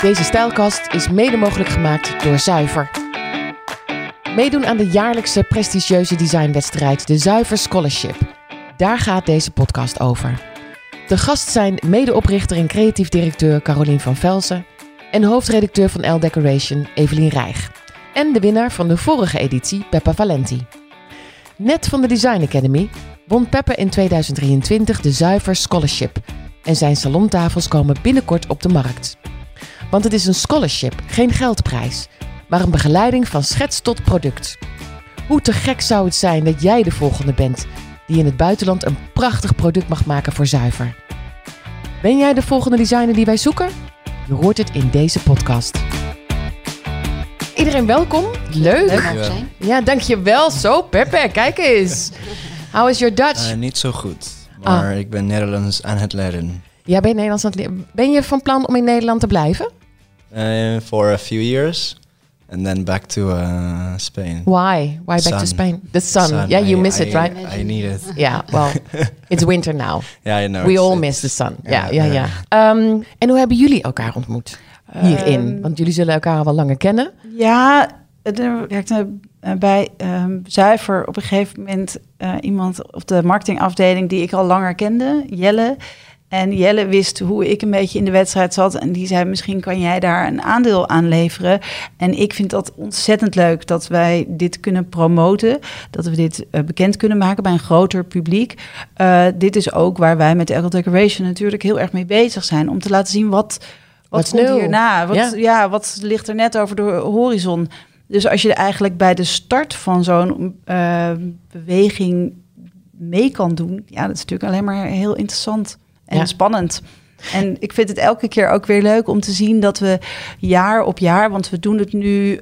Deze stijlkast is mede mogelijk gemaakt door Zuiver. Meedoen aan de jaarlijkse prestigieuze designwedstrijd de Zuiver Scholarship. Daar gaat deze podcast over. De gast zijn medeoprichter en creatief directeur Carolien van Velzen en hoofdredacteur van L Decoration Evelien Rijg. En de winnaar van de vorige editie Peppa Valenti. Net van de Design Academy won Peppa in 2023 de Zuiver Scholarship en zijn salontafels komen binnenkort op de markt. Want het is een scholarship, geen geldprijs, maar een begeleiding van schets tot product. Hoe te gek zou het zijn dat jij de volgende bent die in het buitenland een prachtig product mag maken voor zuiver? Ben jij de volgende designer die wij zoeken? Je hoort het in deze podcast. Iedereen welkom. Leuk. Leuk om te zijn. Ja, dankjewel. Zo, Pepe, kijk eens. How is your Dutch? Eh, niet zo goed, maar ik ben Nederlands aan het leren. Ja, ben je Nederlands aan het leren? Ben je van plan om in Nederland te blijven? Uh, for a few years, and then back to uh, Spain. Why? Why back to. Spain? The sun. Sun, Yeah, you I- miss I- it, right? I need it. Yeah, well, it's winter now. Yeah, I know. We it's- all it's- miss the sun. Ja, ja. ja. Ehm, en hoe hebben jullie elkaar ontmoet hierin? Ehm, Want jullie zullen elkaar al wel langer kennen. Ja, er werkte eh, bij ehm, Zuiver op een gegeven moment eh, iemand op de marketingafdeling die ik al langer kende, Jelle. En Jelle wist hoe ik een beetje in de wedstrijd zat. En die zei, misschien kan jij daar een aandeel aan leveren. En ik vind dat ontzettend leuk dat wij dit kunnen promoten. Dat we dit eh, bekend kunnen maken bij een groter publiek. Eh, dit is ook waar wij met Echo Decoration natuurlijk heel erg mee bezig zijn. Om te laten zien wat, wat What's komt new? hierna. Wat, Ja. ja. wat ligt er net over de horizon. Dus als je eigenlijk bij de start van zo'n eh, beweging mee kan doen, ja, dat is natuurlijk alleen maar heel interessant en Ja. spannend. En ik vind het elke keer ook weer leuk om te zien dat we jaar op jaar, want we doen het nu,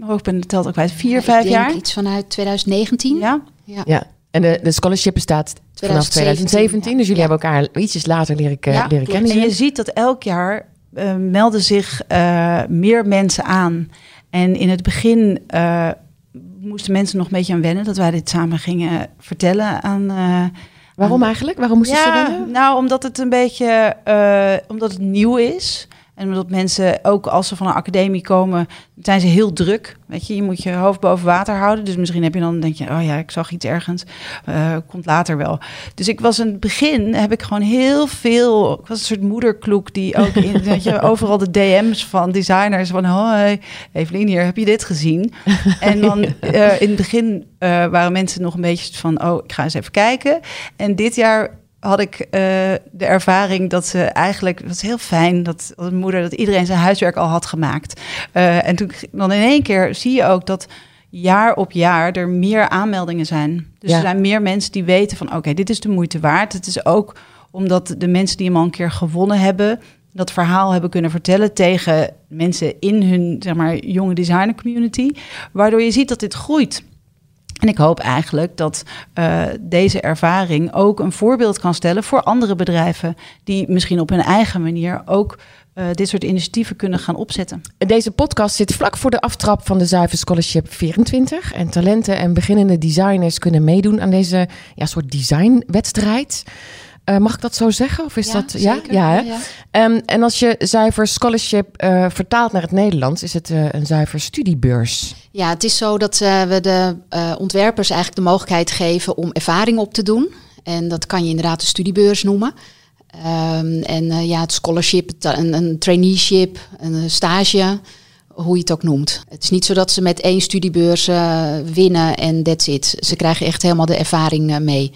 oh, ik ben het telt ook kwijt, vier, Ik vijf denk jaar. Iets vanuit 2019. Ja, Ja. Ja. En de, de scholarship bestaat vanaf 2017. ja. Dus jullie Ja. hebben elkaar ietsjes later leren, leren klopt. kennen. En je ziet dat elk jaar eh, melden zich eh, meer mensen aan. En in het begin eh, moesten mensen nog een beetje aan wennen dat wij dit samen gingen vertellen aan. Waarom eigenlijk? Waarom moesten ze ja, wennen? nou, omdat het een beetje, eh, omdat het nieuw is. En omdat mensen, ook als ze van een academie komen, zijn ze heel druk. Weet je, je moet je hoofd boven water houden. Dus misschien heb je dan, denk je, oh ja, ik zag iets ergens. Eh, komt later wel. Dus ik was in het begin, heb ik gewoon heel veel, ik was een soort moederkloek die ook in, weet je, overal de DM's van designers van, hoi, Evelien, hier heb je dit gezien. En dan eh, in het begin eh, waren mensen nog een beetje van, oh, ik ga eens even kijken. En dit jaar had ik eh, de ervaring dat ze eigenlijk, het was heel fijn dat moeder, dat iedereen zijn huiswerk al had gemaakt. Eh, en toen dan in één keer zie je ook dat jaar op jaar er meer aanmeldingen zijn. Dus Ja. er zijn meer mensen die weten van, oké, dit is de moeite waard. Het is ook omdat de mensen die hem al een keer gewonnen hebben, dat verhaal hebben kunnen vertellen tegen mensen in hun, zeg maar, jonge designer community. Waardoor je ziet dat dit groeit. En ik hoop eigenlijk dat eh, deze ervaring ook een voorbeeld kan stellen voor andere bedrijven die misschien op hun eigen manier ook eh, dit soort initiatieven kunnen gaan opzetten. Deze podcast zit vlak voor de aftrap van de Zuiver Scholarship 24. En talenten en beginnende designers kunnen meedoen aan deze ja, soort designwedstrijd. Eh, mag ik dat zo zeggen? Of is Ja, dat zeker. Ja, hè? Ja, ja. Ehm, en als je Zuiver Scholarship eh, vertaalt naar het Nederlands, is het eh, een zuiver studiebeurs. Ja, het is zo dat we de ontwerpers eigenlijk de mogelijkheid geven om ervaring op te doen. En dat kan je inderdaad een studiebeurs noemen. Ehm, en ja, het scholarship, een, een traineeship, een stage, hoe je het ook noemt. Het is niet zo dat ze met één studiebeurs winnen en that's it. Ze krijgen echt helemaal de ervaring mee.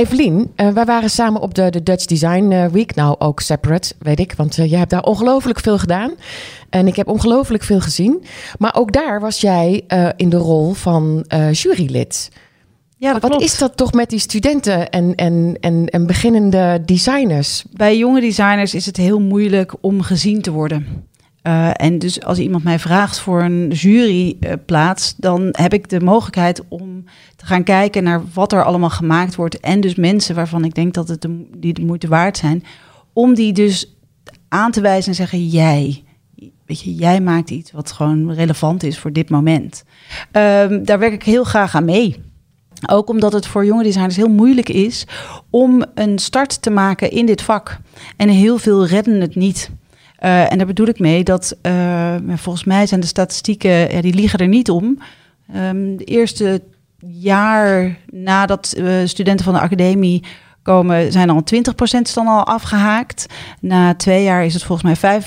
Evelien, eh, wij waren samen op de, de Dutch Design eh, Week. Nou, ook separate, weet ik, want eh, jij hebt daar ongelooflijk veel gedaan. En ik heb ongelooflijk veel gezien. Maar ook daar was jij in de rol van jurylid. Ja, Wat is dat toch met die studenten en, en, en, en beginnende designers? Bij jonge designers is het heel moeilijk om gezien te worden. Eh, en dus als iemand mij vraagt voor een juryplaats, dan heb ik de mogelijkheid om te gaan kijken naar wat er allemaal gemaakt wordt. En dus mensen waarvan ik denk dat het de, die de moeite waard zijn. Om die dus aan te wijzen en zeggen: jij. Weet je, jij maakt iets wat gewoon relevant is voor dit moment. Ehm, daar werk ik heel graag aan mee. Ook omdat het voor jonge designers heel moeilijk is om een start te maken in dit vak. En heel veel redden het niet. Uh, en daar bedoel ik mee dat uh, volgens mij zijn de statistieken, ja, die liegen er niet om. Um, de eerste jaar nadat uh, studenten van de academie komen, zijn al 20% dan al afgehaakt. Na twee jaar is het volgens mij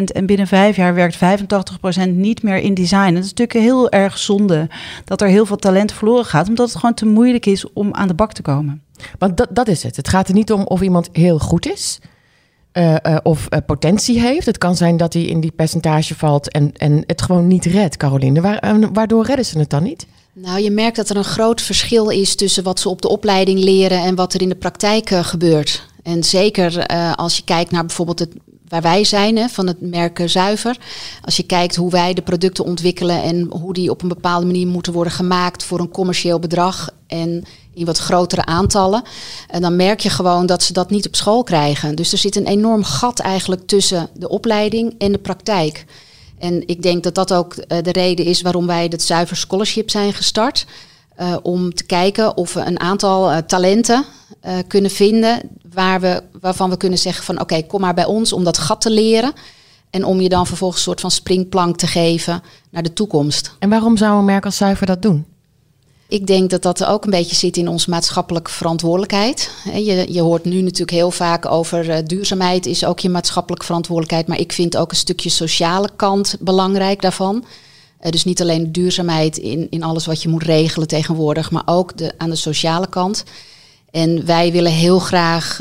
45%. En binnen vijf jaar werkt 85% niet meer in design. Het is natuurlijk heel erg zonde dat er heel veel talent verloren gaat, omdat het gewoon te moeilijk is om aan de bak te komen. Want dat, dat is het. Het gaat er niet om of iemand heel goed is. Uh, uh, of uh, potentie heeft. Het kan zijn dat hij in die percentage valt en, en het gewoon niet redt, Caroline. Waar, waardoor redden ze het dan niet? Nou, je merkt dat er een groot verschil is tussen wat ze op de opleiding leren en wat er in de praktijk gebeurt. En zeker als je kijkt naar bijvoorbeeld het waar wij zijn, hè, van het merk Zuiver. Als je kijkt hoe wij de producten ontwikkelen en hoe die op een bepaalde manier moeten worden gemaakt voor een commercieel bedrag en in wat grotere aantallen. En dan merk je gewoon dat ze dat niet op school krijgen. Dus er zit een enorm gat eigenlijk tussen de opleiding en de praktijk. En ik denk dat dat ook uh, de reden is waarom wij het Zuiver Scholarship zijn gestart. Uh, om te kijken of we een aantal uh, talenten kunnen vinden waar we, waarvan we kunnen zeggen van oké, kom maar bij ons om dat gat te leren. En om je dan vervolgens een soort van springplank te geven naar de toekomst. En waarom zou een merk als Zuiver dat doen? Ik denk dat dat ook een beetje zit in onze maatschappelijke verantwoordelijkheid. Je, je hoort nu natuurlijk heel vaak over uh, duurzaamheid is ook je maatschappelijke verantwoordelijkheid. Maar ik vind ook een stukje sociale kant belangrijk daarvan. Uh, dus niet alleen duurzaamheid in, in alles wat je moet regelen tegenwoordig, maar ook de, aan de sociale kant. En wij willen heel graag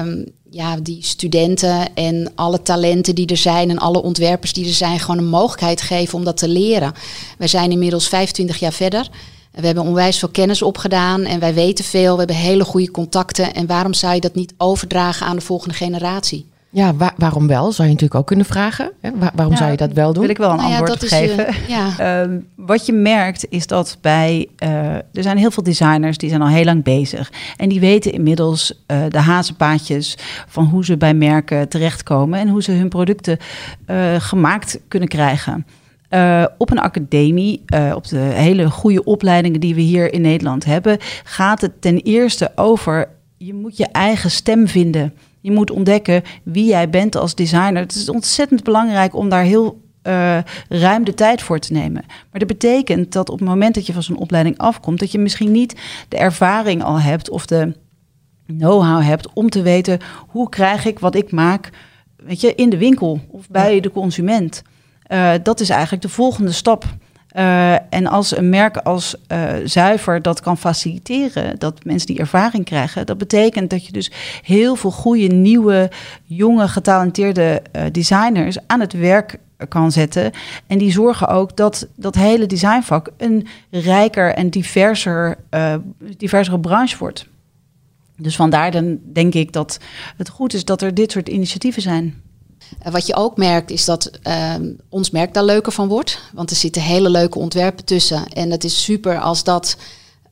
um, ja, die studenten en alle talenten die er zijn en alle ontwerpers die er zijn, gewoon een mogelijkheid geven om dat te leren. Wij zijn inmiddels 25 jaar verder. We hebben onwijs veel kennis opgedaan en wij weten veel. We hebben hele goede contacten. En waarom zou je dat niet overdragen aan de volgende generatie? Ja, wa waarom wel? Zou je natuurlijk ook kunnen vragen. Hè? Wa waarom ja, zou je dat wel doen? Wil ik wel een nou ja, antwoord geven. Je, ja. um, wat je merkt is dat bij uh, er zijn heel veel designers die zijn al heel lang bezig en die weten inmiddels uh, de hazenpaadjes van hoe ze bij merken terechtkomen en hoe ze hun producten uh, gemaakt kunnen krijgen. Uh, op een academie, uh, op de hele goede opleidingen die we hier in Nederland hebben, gaat het ten eerste over je moet je eigen stem vinden. Je moet ontdekken wie jij bent als designer. Het is ontzettend belangrijk om daar heel uh, ruim de tijd voor te nemen. Maar dat betekent dat op het moment dat je van zo'n opleiding afkomt, dat je misschien niet de ervaring al hebt of de know-how hebt om te weten hoe krijg ik wat ik maak, weet je, in de winkel of bij ja. de consument. Uh, dat is eigenlijk de volgende stap. Uh, en als een merk als uh, zuiver dat kan faciliteren, dat mensen die ervaring krijgen, dat betekent dat je dus heel veel goede, nieuwe, jonge, getalenteerde designers aan het werk kan zetten. En die zorgen ook dat dat hele designvak een rijker en diverser, diversere branche wordt. Dus vandaar dan denk ik dat het goed is dat er dit soort initiatieven zijn. Wat je ook merkt is dat uh, ons merk daar leuker van wordt. Want er zitten hele leuke ontwerpen tussen. En het is super als dat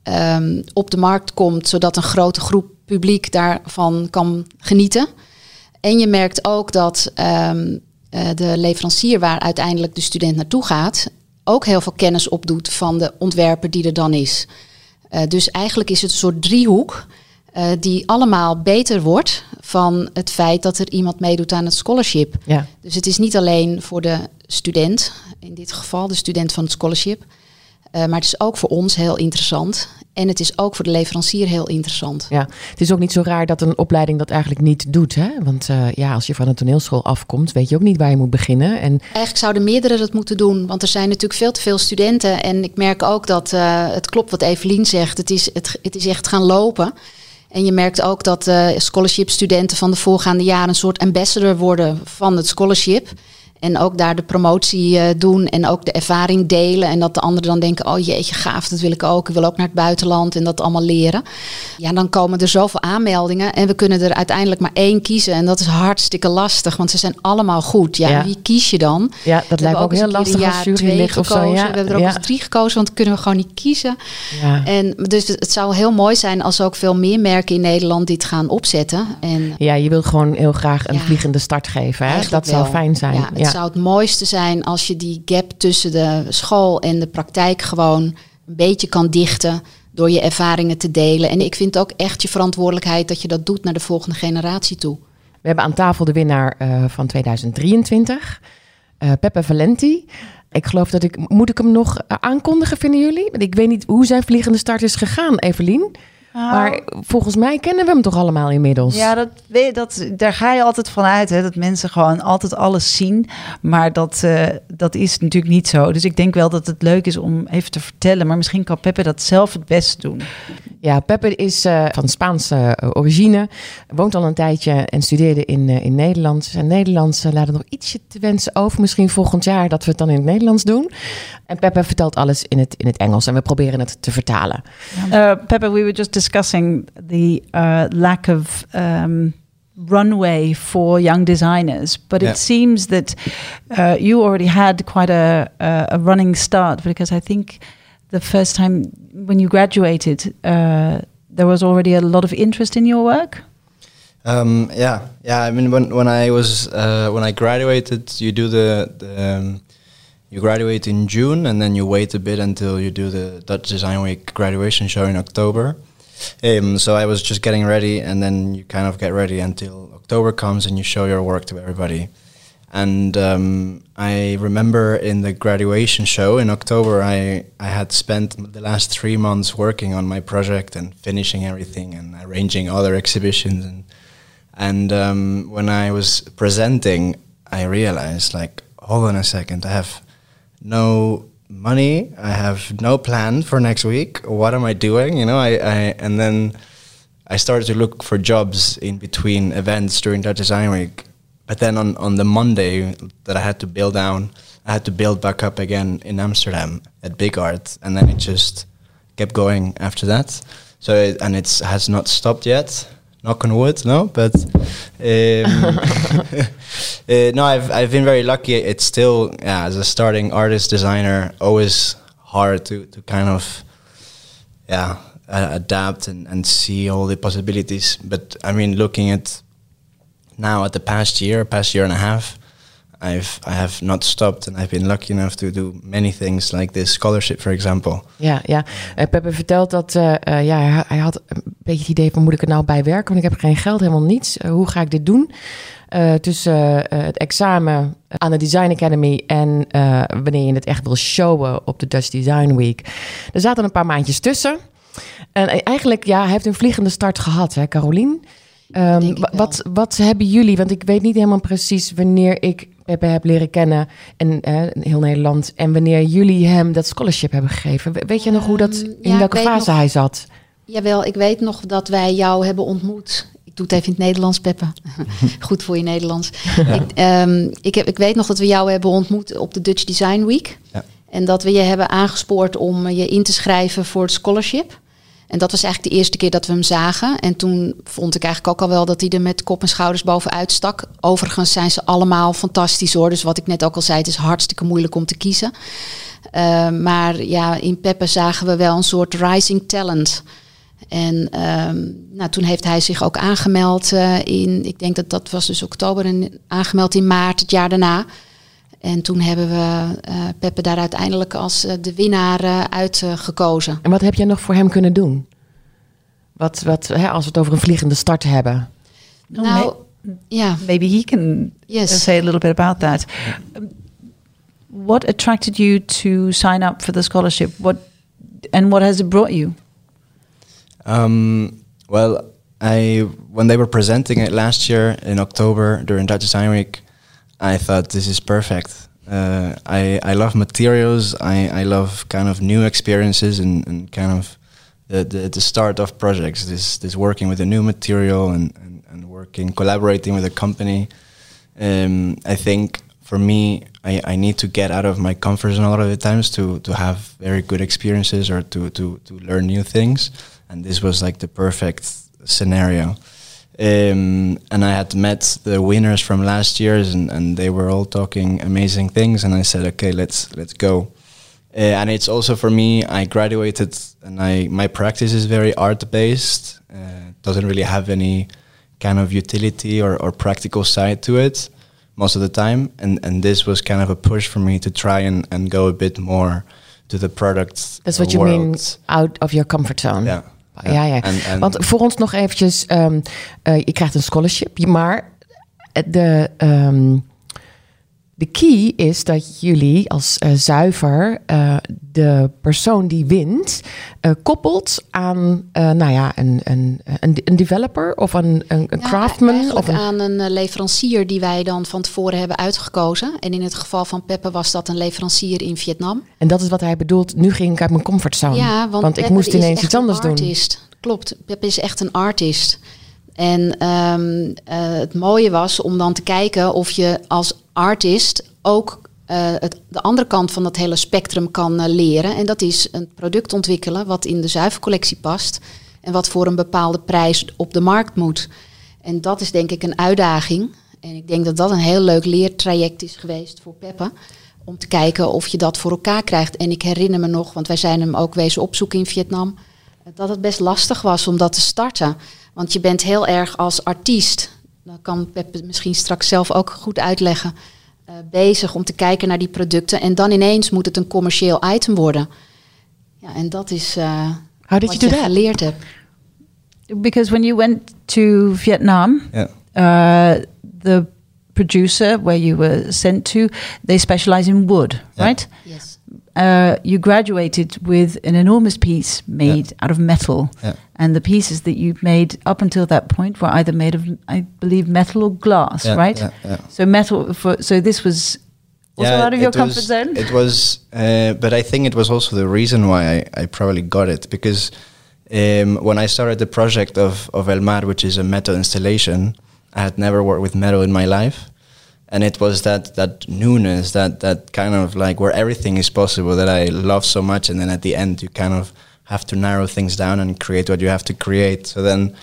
um, op de markt komt, zodat een grote groep publiek daarvan kan genieten. En je merkt ook dat um, uh, de leverancier waar uiteindelijk de student naartoe gaat, ook heel veel kennis opdoet van de ontwerper die er dan is. Uh, dus eigenlijk is het een soort driehoek uh, die allemaal beter wordt van het feit dat er iemand meedoet aan het scholarship. Ja. Dus het is niet alleen voor de student, in dit geval de student van het scholarship, uh, maar het is ook voor ons heel interessant. En het is ook voor de leverancier heel interessant. Ja, het is ook niet zo raar dat een opleiding dat eigenlijk niet doet. Hè? Want uh, ja, als je van een toneelschool afkomt, weet je ook niet waar je moet beginnen. En... Eigenlijk zouden meerdere dat moeten doen. Want er zijn natuurlijk veel te veel studenten. En ik merk ook dat uh, het klopt wat Evelien zegt. Het is, het, het is echt gaan lopen. En je merkt ook dat uh, scholarship studenten van de voorgaande jaren een soort ambassador worden van het scholarship. En ook daar de promotie uh, doen en ook de ervaring delen. En dat de anderen dan denken, oh jeetje, gaaf, dat wil ik ook. Ik wil ook naar het buitenland en dat allemaal leren. Ja, dan komen er zoveel aanmeldingen en we kunnen er uiteindelijk maar één kiezen. En dat is hartstikke lastig, want ze zijn allemaal goed. Ja, ja. wie kies je dan? Ja, dat lijkt me ook heel lastig als jurylid of zo. Ja. We hebben er ook ja. eens drie gekozen, want kunnen we gewoon niet kiezen. Ja. En dus het zou heel mooi zijn als ook veel meer merken in Nederland dit gaan opzetten. En, ja, je wilt gewoon heel graag een vliegende start geven. Hè? Dat zou fijn zijn. Zou het mooiste zijn als je die gap tussen de school en de praktijk gewoon een beetje kan dichten door je ervaringen te delen. En ik vind ook echt je verantwoordelijkheid dat je dat doet naar de volgende generatie toe. We hebben aan tafel de winnaar uh, van 2023, uh, Peppe Valenti. Ik geloof dat ik. Moet ik hem nog aankondigen, vinden jullie? Want ik weet niet hoe zijn vliegende start is gegaan, Evelien. Maar volgens mij kennen we hem toch allemaal inmiddels? Ja, dat, dat, daar ga je altijd van uit. Hè, dat mensen gewoon altijd alles zien. Maar dat, uh, dat is natuurlijk niet zo. Dus ik denk wel dat het leuk is om even te vertellen. Maar misschien kan Peppe dat zelf het beste doen. Ja, Peppe is uh, van Spaanse uh, origine. Woont al een tijdje en studeerde in, in Nederland. Zijn Nederlands laat het nog ietsje te wensen over. Misschien volgend jaar dat we het dan in het Nederlands doen. En Peppe vertelt alles in het, in het Engels. En we proberen het te vertalen. Peppe, we were just discussing the uh, lack of um, runway for young designers, but yeah. it seems that uh, you already had quite a, a, running start because I think the first time when you graduated, uh, there was already a lot of interest in your work. Um, yeah, yeah. I mean, when when I was uh, when I graduated, you do the, the um, you graduate in June and then you wait a bit until you do the Dutch Design Week graduation show in October. Um, so I was just getting ready, and then you kind of get ready until October comes and you show your work to everybody. And um, I remember in the graduation show in October, I, I had spent the last three months working on my project and finishing everything and arranging other exhibitions. And, and um, when I was presenting, I realized, like, hold on a second, I have no money. I have no plan for next week. What am I doing? You know, I, I and then I started to look for jobs in between events during that design week. But then on, on the Monday that I had to build down, I had to build back up again in Amsterdam at Big Art, and then it just kept going after that. So it, and it has not stopped yet knock on wood, no, but um, uh, no, I've I've been very lucky. It's still yeah, as a starting artist designer, always hard to to kind of yeah uh, adapt and and see all the possibilities. But I mean, looking at now at the past year, past year and a half, I've I have not stopped and I've been lucky enough to do many things like this scholarship, for example. Ja, ja. Uh, Peppe vertelt dat uh, uh, ja, hij had een beetje het idee van moet ik er nou bij werken, want ik heb geen geld, helemaal niets. hoe ga ik dit doen? tussen het examen aan de Design Academy en wanneer je het echt wil showen op de Dutch Design Week. Er zaten een paar maandjes tussen. En eigenlijk, ja, hij heeft een vliegende start gehad, hè, Carolien? Um, wat, wat hebben jullie? Want ik weet niet helemaal precies wanneer ik Pepe heb leren kennen en uh, heel Nederland. En wanneer jullie hem dat scholarship hebben gegeven. Weet je nog hoe dat, ehm, in welke fase hij zat? Jawel, ik weet nog dat wij jou hebben ontmoet. Ik doe het even in het Nederlands, Peppe. Goed voor je Nederlands. Ik, um, ik, heb, ik weet nog dat we jou hebben ontmoet op de Dutch Design Week. Ja. En dat we je hebben aangespoord om je in te schrijven voor het scholarship. En dat was eigenlijk de eerste keer dat we hem zagen. En toen vond ik eigenlijk ook al wel dat hij er met kop en schouders bovenuit stak. Overigens zijn ze allemaal fantastisch hoor. Dus wat ik net ook al zei, het is hartstikke moeilijk om te kiezen. Uh, maar ja, in Peppe zagen we wel een soort rising talent. En um, nou, toen heeft hij zich ook aangemeld uh, in, ik denk dat dat was dus oktober en aangemeld in maart het jaar daarna. En toen hebben we uh, Peppe daar uiteindelijk als uh, de winnaar uh, uitgekozen. en wat heb jij nog voor hem kunnen doen? Wat, wat hè, als we het over een vliegende start hebben. Nou, ja. Maybe he can yes. say a little bit about that. Um, what attracted you to sign up for the scholarship? What and what has it brought you? Um, well, I when they were presenting it last year in October during Dutch Design Week, I thought this is perfect. Uh, I I love materials. I I love kind of new experiences and, and kind of the, the, the start of projects. This this working with a new material and, and, and working collaborating with a company. Um, I think for me, I, I need to get out of my comfort zone a lot of the times to to have very good experiences or to to to learn new things. And this was like the perfect scenario. Um, and I had met the winners from last year's, and, and they were all talking amazing things. And I said, okay, let's let's go. Uh, and it's also for me. I graduated, and I my practice is very art based. Uh, doesn't really have any kind of utility or, or practical side to it most of the time. And and this was kind of a push for me to try and, and go a bit more to the products. That's what you mean out of your comfort zone. Yeah. Ja, ja. En, en Want voor ons nog eventjes, um, uh, je krijgt een scholarship, maar de, ehm, de key is dat jullie als eh, zuiver uh, de persoon die wint uh, koppelt aan nou ja, een, een, een, een, developer of een, een, een ja, craftsman. Of een... aan een leverancier die wij dan van tevoren hebben uitgekozen. En in het geval van Peppe was dat een leverancier in Vietnam. En dat is wat hij bedoelt. Nu ging ik uit mijn comfortzone. Ja, want, want ik moest ineens iets anders doen. Artist. Klopt, Peppe is echt een artist. En um, uh, het mooie was om dan te kijken of je als artist ook het, de andere kant van dat hele spectrum kan uh, leren. En dat is een product ontwikkelen wat in de zuivercollectie past. En wat voor een bepaalde prijs op de markt moet. En dat is denk ik een uitdaging. En ik denk dat dat een heel leuk leertraject is geweest voor Peppe. Om te kijken of je dat voor elkaar krijgt. En ik herinner me nog, want wij zijn hem ook wezen opzoeken in Vietnam. Dat het best lastig was om dat te starten. Want je bent heel erg als artiest, dat kan Peppe misschien straks zelf ook goed uitleggen, uh, bezig om te kijken naar die producten. En dan ineens moet het een commercieel item worden. Ja, en dat is uh, How did wat you je that? geleerd hebt. Because when you went to Vietnam, Yeah. uh, the producer where you were sent to, they specialize in wood, Yeah. right? Yes. Uh, you graduated with an enormous piece made Yeah. out of metal. Yeah. And the pieces that you made up until that point were either made of, I believe, metal or glass, Yeah, right? So metal. For, so this was also out of your it comfort was- zone. It was, uh, but I think it was also the reason why I, I probably got it because um, when I started the project of, of El Mar, which is a metal installation, I had never worked with metal in my life. And it was that, that newness, that, that kind of like where everything is possible that I love so much. And then at the end, you kind of have to narrow things down and create what you have to create. So then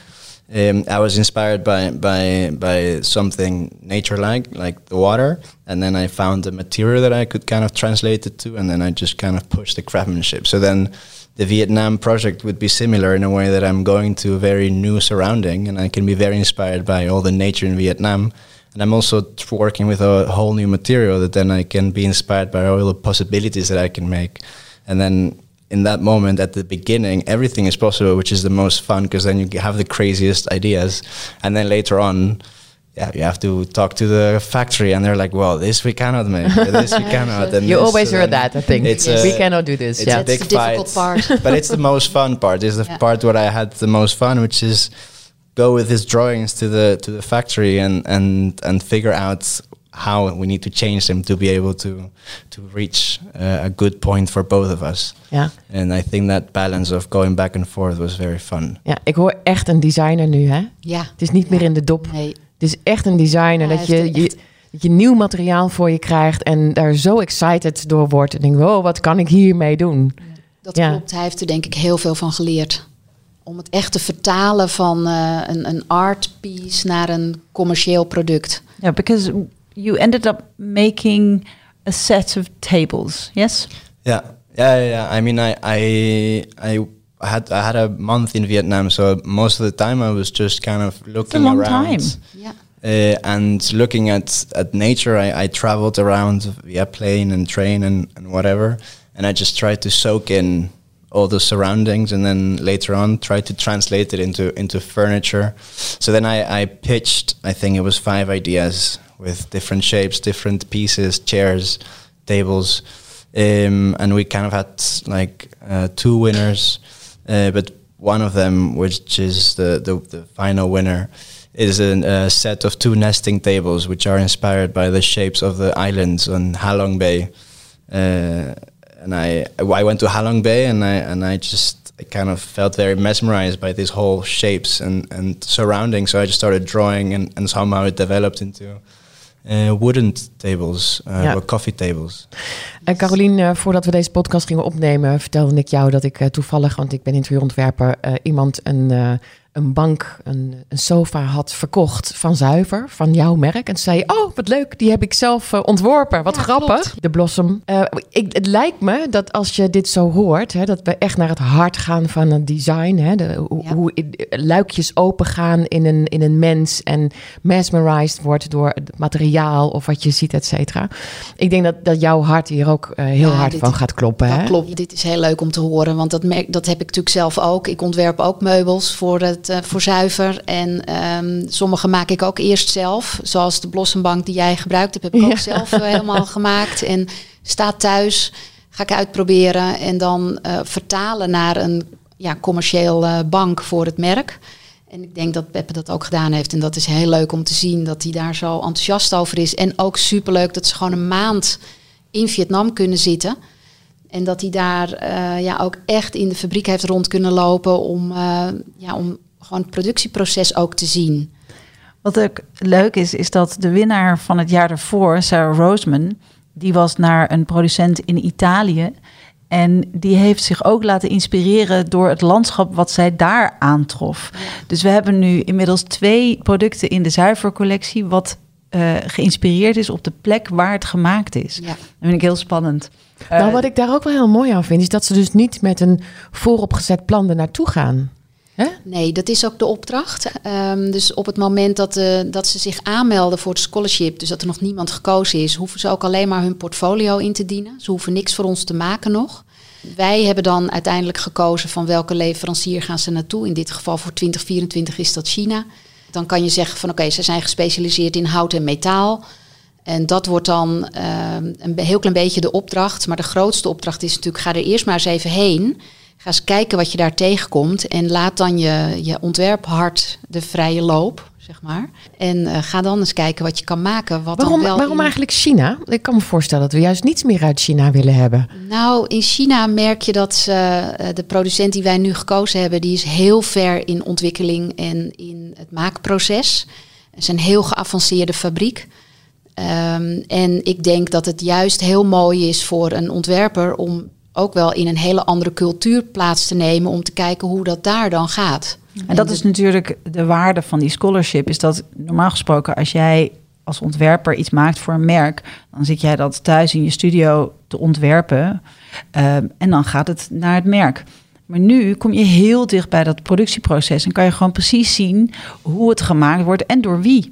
um, I was inspired by by by something nature-like, like the water, and then I found a material that I could kind of translate it to, and then I just kind of pushed the craftsmanship. So then the Vietnam project would be similar in a way that I'm going to a very new surrounding, and I can be very inspired by all the nature in Vietnam. And I'm also working with a whole new material that then I can be inspired by all the possibilities that I can make, and then in that moment at the beginning everything is possible which is the most fun because then you have the craziest ideas and then later on yeah you have to talk to the factory and they're like well this we cannot make this we cannot and You this, always so heard that, I think. it's Yes. a- we cannot do this. it's yeah. a big the difficult fight part. but it's the most fun part it's the Yeah. part where I had the most fun which is go with his drawings to the to the factory and and and figure out how we need to change them to be able to to reach uh, a good point for both of us ja. and I think that balance of going back and forth was very fun. ja, ik hoor echt een designer nu, hè? Ja. Het is niet meer in de dop. Nee. Het is echt een designer. Ja, dat, je, je, dat je nieuw materiaal voor je krijgt en daar zo excited door wordt. En denk, wow, wat kan ik hiermee doen? Dat Ja. klopt. Hij heeft er denk ik heel veel van geleerd. Om het echt te vertalen van eh, een, een art piece naar een commercieel product. yeah, because you ended up making a set of tables. Yes. Yeah, yeah, yeah. yeah. I mean, I, I, I had I had a month in Vietnam, so most of the time I was just kind of looking long around. time. Ja. Uh, and looking at, at nature, I, I traveled around via plane and train and, and whatever, and I just tried to soak in all the surroundings, and then later on try to translate it into into furniture. So then I, I pitched, I think it was five ideas with different shapes, different pieces, chairs, tables, um, and we kind of had like uh, two winners, uh, but one of them, which is the the, the final winner, is a uh, set of two nesting tables, which are inspired by the shapes of the islands on Halong Bay. Uh, and I I went to Halong Bay, and I and I just I kind of felt very mesmerized by these whole shapes and and surroundings. So I just started drawing, and, and somehow it developed into uh, wooden tables, uh, Ja. coffee tables. En eh, voordat we deze podcast gingen opnemen, vertelde ik jou dat ik eh, toevallig, want ik ben interieurontwerper, iemand een, een bank, een, een sofa had verkocht van zuiver, van jouw merk. En zei je, oh wat leuk, die heb ik zelf eh, ontworpen. Wat Ja, grappig. klopt. De Blossom. Eh, ik, het lijkt me dat als je dit zo hoort, hè, dat we echt naar het hart gaan van het design. Hè, de, hoe, Ja. hoe i- luikjes open gaan in een, in een mens en mesmerized wordt door het materiaal of wat je ziet, et cetera. Ik denk dat, dat jouw hart hier ook eh, heel Ja, hard dit- van gaat kloppen. Dat hè? klopt. Dit is heel leuk om te horen, want dat, merk, dat heb ik natuurlijk zelf ook. Ik ontwerp ook meubels voor het echt voor zuiver. En ehm, sommige maak ik ook eerst zelf. Zoals de blossombank die jij gebruikt hebt, heb ik ook zelf helemaal gemaakt. En staat thuis, ga ik uitproberen. En dan vertalen naar een ja, commercieel bank voor het merk. En ik denk dat Peppe dat ook gedaan heeft. En dat is heel leuk om te zien dat hij daar zo enthousiast over is. En ook superleuk dat ze gewoon een maand in Vietnam kunnen zitten. En dat hij daar uh, ja, ook echt in de fabriek heeft rond kunnen lopen om, uh, ja, om gewoon het productieproces ook te zien. Wat ook leuk is, is dat de winnaar van het jaar ervoor, Sarah Roseman, die was naar een producent in Italië. En die heeft zich ook laten inspireren door het landschap wat zij daar aantrof. Dus we hebben nu inmiddels twee producten in de zuivercollectie, wat uh, geïnspireerd is op de plek waar het gemaakt is. Ja. Dat vind ik heel spannend. Nou, uh, wat ik daar ook wel heel mooi aan vind, is dat ze dus niet met een vooropgezet plan er naartoe gaan. Nee, dat is ook de opdracht. Um, dus op het moment dat, uh, dat ze zich aanmelden voor het scholarship, dus dat er nog niemand gekozen is, hoeven ze ook alleen maar hun portfolio in te dienen. Ze hoeven niks voor ons te maken nog. Wij hebben dan uiteindelijk gekozen van welke leverancier gaan ze naartoe. In dit geval voor 2024 is dat China. Dan kan je zeggen van oké, ze zijn gespecialiseerd in hout en metaal. En dat wordt dan uh, een heel klein beetje de opdracht. Maar de grootste opdracht is natuurlijk, ga er eerst maar eens even heen. Ga eens kijken wat je daar tegenkomt. En laat dan je, je ontwerphart de vrije loop, zeg maar. En uh, ga dan eens kijken wat je kan maken. Wat waarom wel waarom in... eigenlijk China? Ik kan me voorstellen dat we juist niets meer uit China willen hebben. Nou, in China merk je dat uh, de producent die wij nu gekozen hebben... die is heel ver in ontwikkeling en in het maakproces. Het is een heel geavanceerde fabriek. Um, en ik denk dat het juist heel mooi is voor een ontwerper... om ook wel in een hele andere cultuur plaats te nemen... om te kijken hoe dat daar dan gaat. En dat is natuurlijk de waarde van die scholarship. Is dat normaal gesproken als jij als ontwerper iets maakt voor een merk, dan zit jij dat thuis in je studio te ontwerpen uh, en dan gaat het naar het merk. Maar nu kom je heel dicht bij dat productieproces en kan je gewoon precies zien hoe het gemaakt wordt en door wie.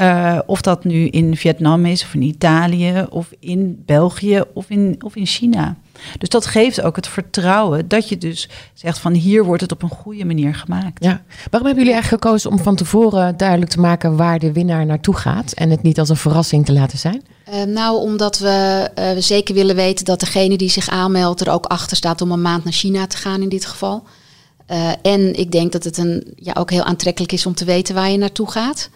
Uh, of dat nu in Vietnam is, of in Italië, of in België, of in, of in China. Dus dat geeft ook het vertrouwen dat je dus zegt van hier wordt het op een goede manier gemaakt. Ja. Waarom hebben jullie eigenlijk gekozen om van tevoren duidelijk te maken waar de winnaar naartoe gaat en het niet als een verrassing te laten zijn? Uh, nou, omdat we, uh, we zeker willen weten dat degene die zich aanmeldt er ook achter staat om een maand naar China te gaan in dit geval. Uh, en ik denk dat het een, ja, ook heel aantrekkelijk is om te weten waar je naartoe gaat.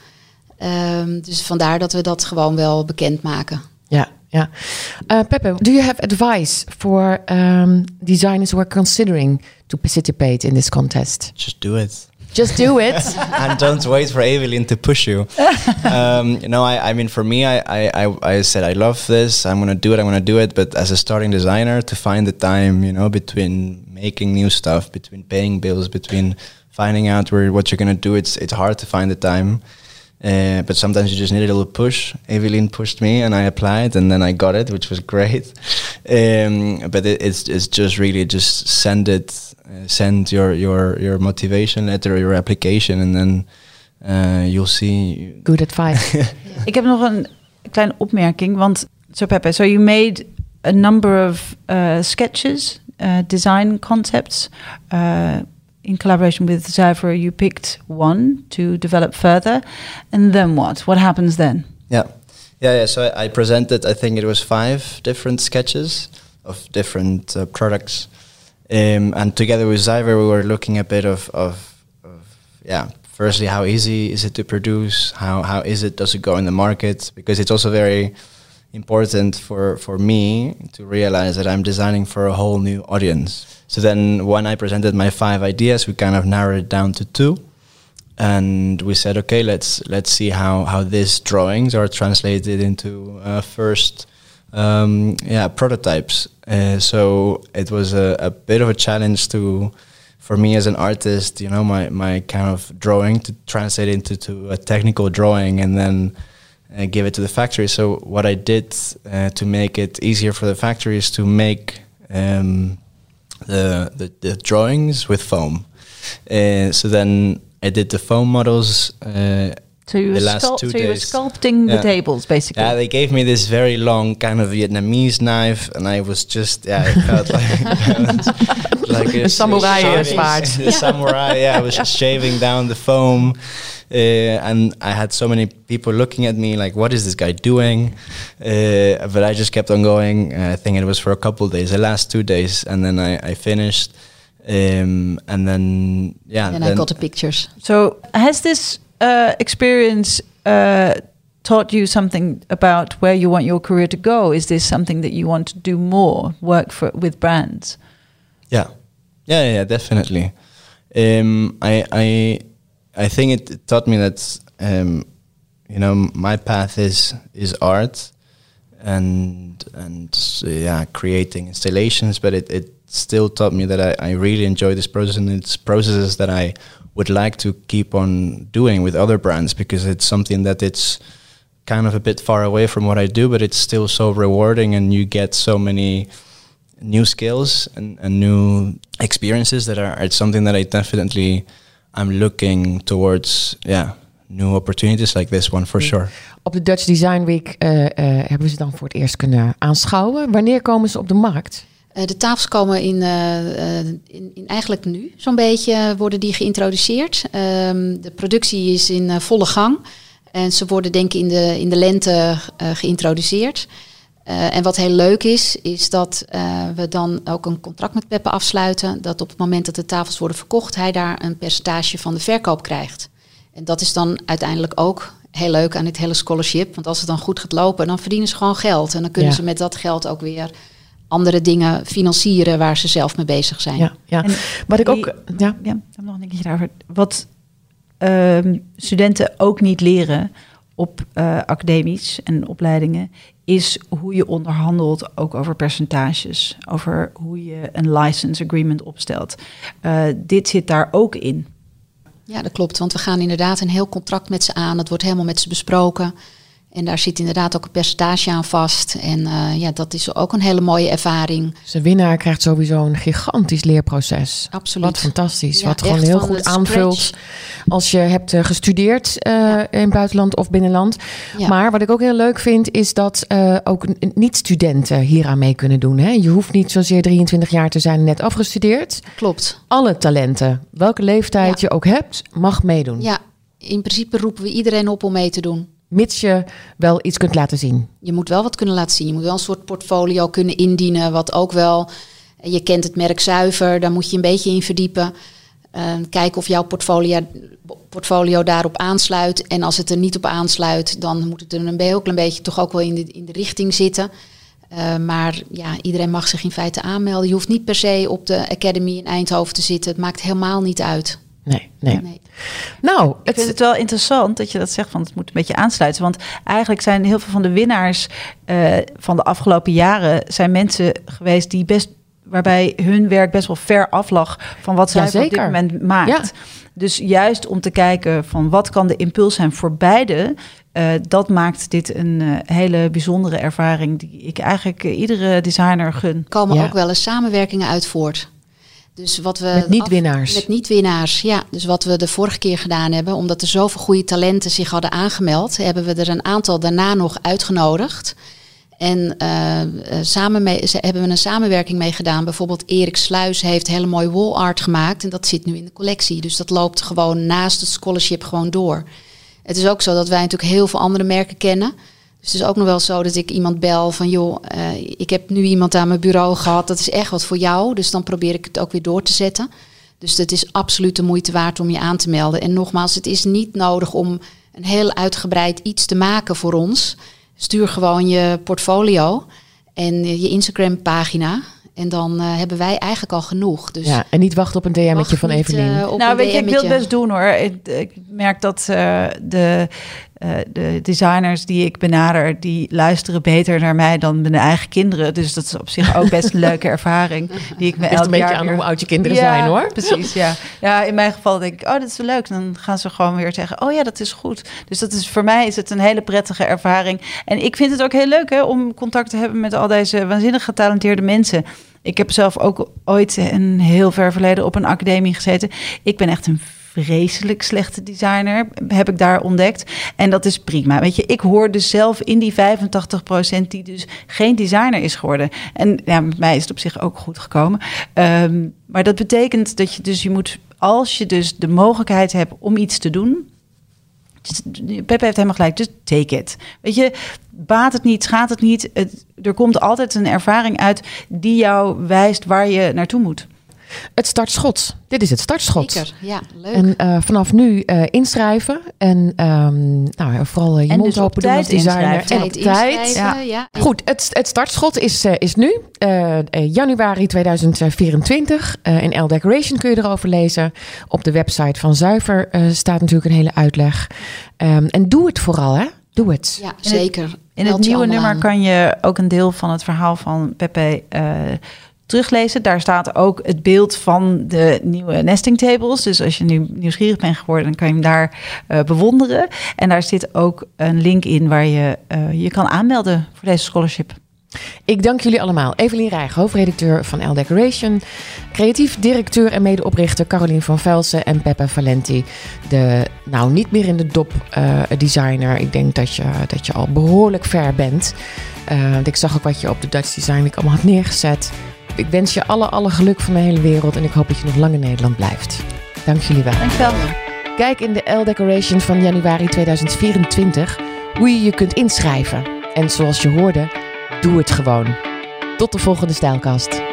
Um, dus vandaar dat we dat gewoon wel bekendmaken. Ja, ja. Uh, Pepe, do you have advice for um, designers who are considering to participate in this contest? Just do it. Just do it. and don't wait for Evelyn to push you. um, you know, I, I mean, for me, I, I, I said, I love this. I'm going to do it. I'm going to do it. But as a starting designer, to find the time, you know, between making new stuff, between paying bills, between finding out where what you're going to do, it's, it's hard to find the time. Uh, but sometimes you just need a little push. Evelyn pushed me, and I applied, and then I got it, which was great. Um, but it, it's it's just really just send it, uh, send your your your motivation letter, your application, and then uh, you'll see. Good advice. Ik heb nog een kleine opmerking, want so Pepe, so you made a number of uh, sketches, uh, design concepts. In collaboration with Zyver, you picked one to develop further, and then what? What happens then? Yeah, yeah, yeah. So I, I presented. I think it was five different sketches of different uh, products, um, and together with Zyver, we were looking a bit of, of, of, yeah. Firstly, how easy is it to produce? How how is it? Does it go in the market? Because it's also very important for, for me to realize that I'm designing for a whole new audience. So then when I presented my five ideas, we kind of narrowed it down to two. And we said, okay, let's let's see how, how these drawings are translated into uh, first um, yeah prototypes. Uh, so it was a, a bit of a challenge to for me as an artist, you know, my, my kind of drawing to translate into to a technical drawing and then uh, give it to the factory. So what I did uh, to make it easier for the factory is to make um, the, the, the drawings with foam. Uh, so then I did the foam models uh, So you The were, last sculpt- two so you were sculpting Yeah. the tables, basically. Yeah, they gave me this very long kind of Vietnamese knife, and I was just yeah, I felt like like Een samurai shaving- zwaard. The samurai, yeah, I was just shaving down the foam, uh, and I had so many people looking at me like, "What is this guy doing?" Uh, but I just kept on going. Uh, I think it was for a couple days, the last two days, and then I, I finished. Um, and then yeah, And I got the pictures. So, has this uh, experience uh, taught you something about where you want your career to go? Is this something that you want to do more, work for with brands? Yeah, yeah, yeah, definitely. Um, I, I, I think it taught me that um, you know my path is is art, and and uh, yeah, creating installations. But it, it still taught me that I, I really enjoy this process, and it's processes that I would like to keep on doing with other brands because it's something that it's kind of a bit far away from what I do, but it's still so rewarding, and you get so many new skills and, and new experiences that are it's something that I definitely I'm looking towards yeah new opportunities like this one for sure. Op de Dutch Design Week eh, eh, hebben we ze dan voor het eerst kunnen aanschouwen. Wanneer komen ze op de markt? Eh, de tafels komen in, eh, eh, in, in eigenlijk nu zo'n beetje worden die geïntroduceerd. Ehm, de productie is in volle gang. En ze worden denk ik in de, in de lente eh, geïntroduceerd. Eh, en wat heel leuk is, is dat eh, we dan ook een contract met Peppe afsluiten. Dat op het moment dat de tafels worden verkocht, hij daar een percentage van de verkoop krijgt. En dat is dan uiteindelijk ook heel leuk aan dit hele scholarship. Want als het dan goed gaat lopen, dan verdienen ze gewoon geld. En dan kunnen Ja. ze met dat geld ook weer andere dingen financieren waar ze zelf mee bezig zijn. Ja, ja. En Wat ik die- ook. Ja, Ja, ik heb nog een dingetje daarover. Wat ehm, studenten ook niet leren op eh, academisch en opleidingen, is hoe je onderhandelt ook over percentages, over hoe je een license agreement opstelt. Eh, dit zit daar ook in. Ja, dat klopt. Want we gaan inderdaad een heel contract met ze aan. Dat wordt helemaal met ze besproken. En daar zit inderdaad ook een percentage aan vast. En eh, ja, dat is ook een hele mooie ervaring. dus de winnaar krijgt sowieso een gigantisch leerproces. Absoluut. Wat fantastisch. Ja, wat gewoon heel goed aanvult scratch. als je hebt eh, gestudeerd eh, Ja. in buitenland of binnenland. Ja. Maar wat ik ook heel leuk vind, is dat ook niet-studenten hieraan mee kunnen doen. Hè? Je hoeft niet zozeer 23 jaar te zijn en net afgestudeerd. Klopt. Alle talenten, welke leeftijd je ook hebt, mag meedoen. Ja, in principe roepen we iedereen op om mee te doen. Mits je wel iets kunt laten zien. Je moet wel wat kunnen laten zien. Je moet wel een soort portfolio kunnen indienen. Wat ook wel. Je kent het merk zuiver, daar moet je een beetje in verdiepen. Eh, kijken of jouw portfolio, portfolio daarop aansluit. En als het er niet op aansluit, dan moet het er een heel klein beetje toch ook wel in de, in de richting zitten. Eh, maar ja, iedereen mag zich in feite aanmelden. Je hoeft niet per se op de Academy in Eindhoven te zitten. Het maakt helemaal niet uit. Nee, nee. Nee. Nou, Ik het, vind het wel interessant dat je dat zegt, want het moet een beetje aansluiten. Want eigenlijk zijn heel veel van de winnaars eh, van de afgelopen jaren zijn mensen geweest die best waarbij hun werk best wel ver af lag van wat zij op dit moment maakt. Dus juist om te kijken van wat kan de impuls zijn voor beide, eh, dat maakt dit een eh, hele bijzondere ervaring die ik eigenlijk iedere designer gun. Er komen Ja. ook wel eens samenwerkingen uit voort. Dus wat we Met niet-winnaars. Met niet-winnaars, ja. Dus wat we de vorige keer gedaan hebben, omdat er zoveel goede talenten zich hadden aangemeld, hebben we er een aantal daarna nog uitgenodigd. En eh, samen mee, ze hebben we een samenwerking mee gedaan. Bijvoorbeeld Erik Sluis heeft hele mooie wall art gemaakt. En dat zit nu in de collectie. Dus dat loopt gewoon naast het scholarship gewoon door. Het is ook zo dat wij natuurlijk heel veel andere merken kennen. Dus het is ook nog wel zo dat ik iemand bel van joh, eh, ik heb nu iemand aan mijn bureau gehad. Dat is echt wat voor jou. Dus dan probeer ik het ook weer door te zetten. Dus het is absoluut de moeite waard om je aan te melden. En nogmaals, het is niet nodig om een heel uitgebreid iets te maken voor ons. Stuur gewoon je portfolio en je Instagram pagina. En dan eh, hebben wij eigenlijk al genoeg. Dus ja, en niet wachten op een DM'tje van Evelien. eh, nou, weet je, ik wil het best doen hoor. Ik, ik merk dat eh, de, eh, de designers die ik benader, die luisteren beter naar mij dan mijn eigen kinderen. Dus dat is op zich ook best een leuke ervaring. Die ik me elk een beetje jaar aan weer- hoe oud je kinderen Ja, zijn hoor. Precies, ja. Ja, in mijn geval denk ik, oh, dat is leuk. Dan gaan ze gewoon weer zeggen, oh ja, dat is goed. Dus dat is voor mij is het een hele prettige ervaring. En ik vind het ook heel leuk hè, om contact te hebben met al deze waanzinnig getalenteerde mensen. Ik heb zelf ook ooit een heel ver verleden op een academie gezeten. Ik ben echt een vreselijk slechte designer, heb ik daar ontdekt. En dat is prima. Weet je, ik hoor dus zelf in die 85% die dus geen designer is geworden. En ja, met mij is het op zich ook goed gekomen. Ehm, maar dat betekent dat je dus, je moet, als je dus de mogelijkheid hebt om iets te doen, Peppe heeft helemaal gelijk, dus take it. Weet je, baat het niet, schaadt het niet. Er komt altijd een ervaring uit die jou wijst waar je naartoe moet. Het startschot. Dit is het startschot. Zeker, ja, leuk. En uh, vanaf nu uh, inschrijven. En um, nou, vooral uh, je En mond dus op open doen als tijd designer. inschrijven. En op Tijd ja. Goed, het, het startschot is, uh, is nu. Januari 2024. Uh, in L Decoration kun je erover lezen. Op de website van Zuiver uh, staat natuurlijk een hele uitleg. Um, en doe het vooral, hè? Doe het. Ja, zeker. In het nieuwe nummer aan. kan je ook een deel van het verhaal van Pepe eh, teruglezen. Daar staat ook het beeld van de nieuwe nesting tables. Dus als je nu nieuwsgierig bent geworden, dan kan je hem daar eh, bewonderen. En daar zit ook een link in waar je eh, je kan aanmelden voor deze scholarship. Ik dank jullie allemaal. Evelien Rijg, hoofdredacteur van L Decoration. Creatief directeur en medeoprichter Carolien van Velsen en Peppa Valenti. De, nou, niet meer in de dop uh, designer. Ik denk dat je, dat je al behoorlijk ver bent. Ik zag ook wat je op de Dutch Design Week allemaal had neergezet. Ik wens je alle, alle geluk van de hele wereld. En ik hoop dat je nog lang in Nederland blijft. Dank jullie wel. Dankjewel. Kijk in de L Decoration van januari 2024 hoe je je kunt inschrijven. En zoals je hoorde, doe het gewoon. Tot de volgende stijlkast.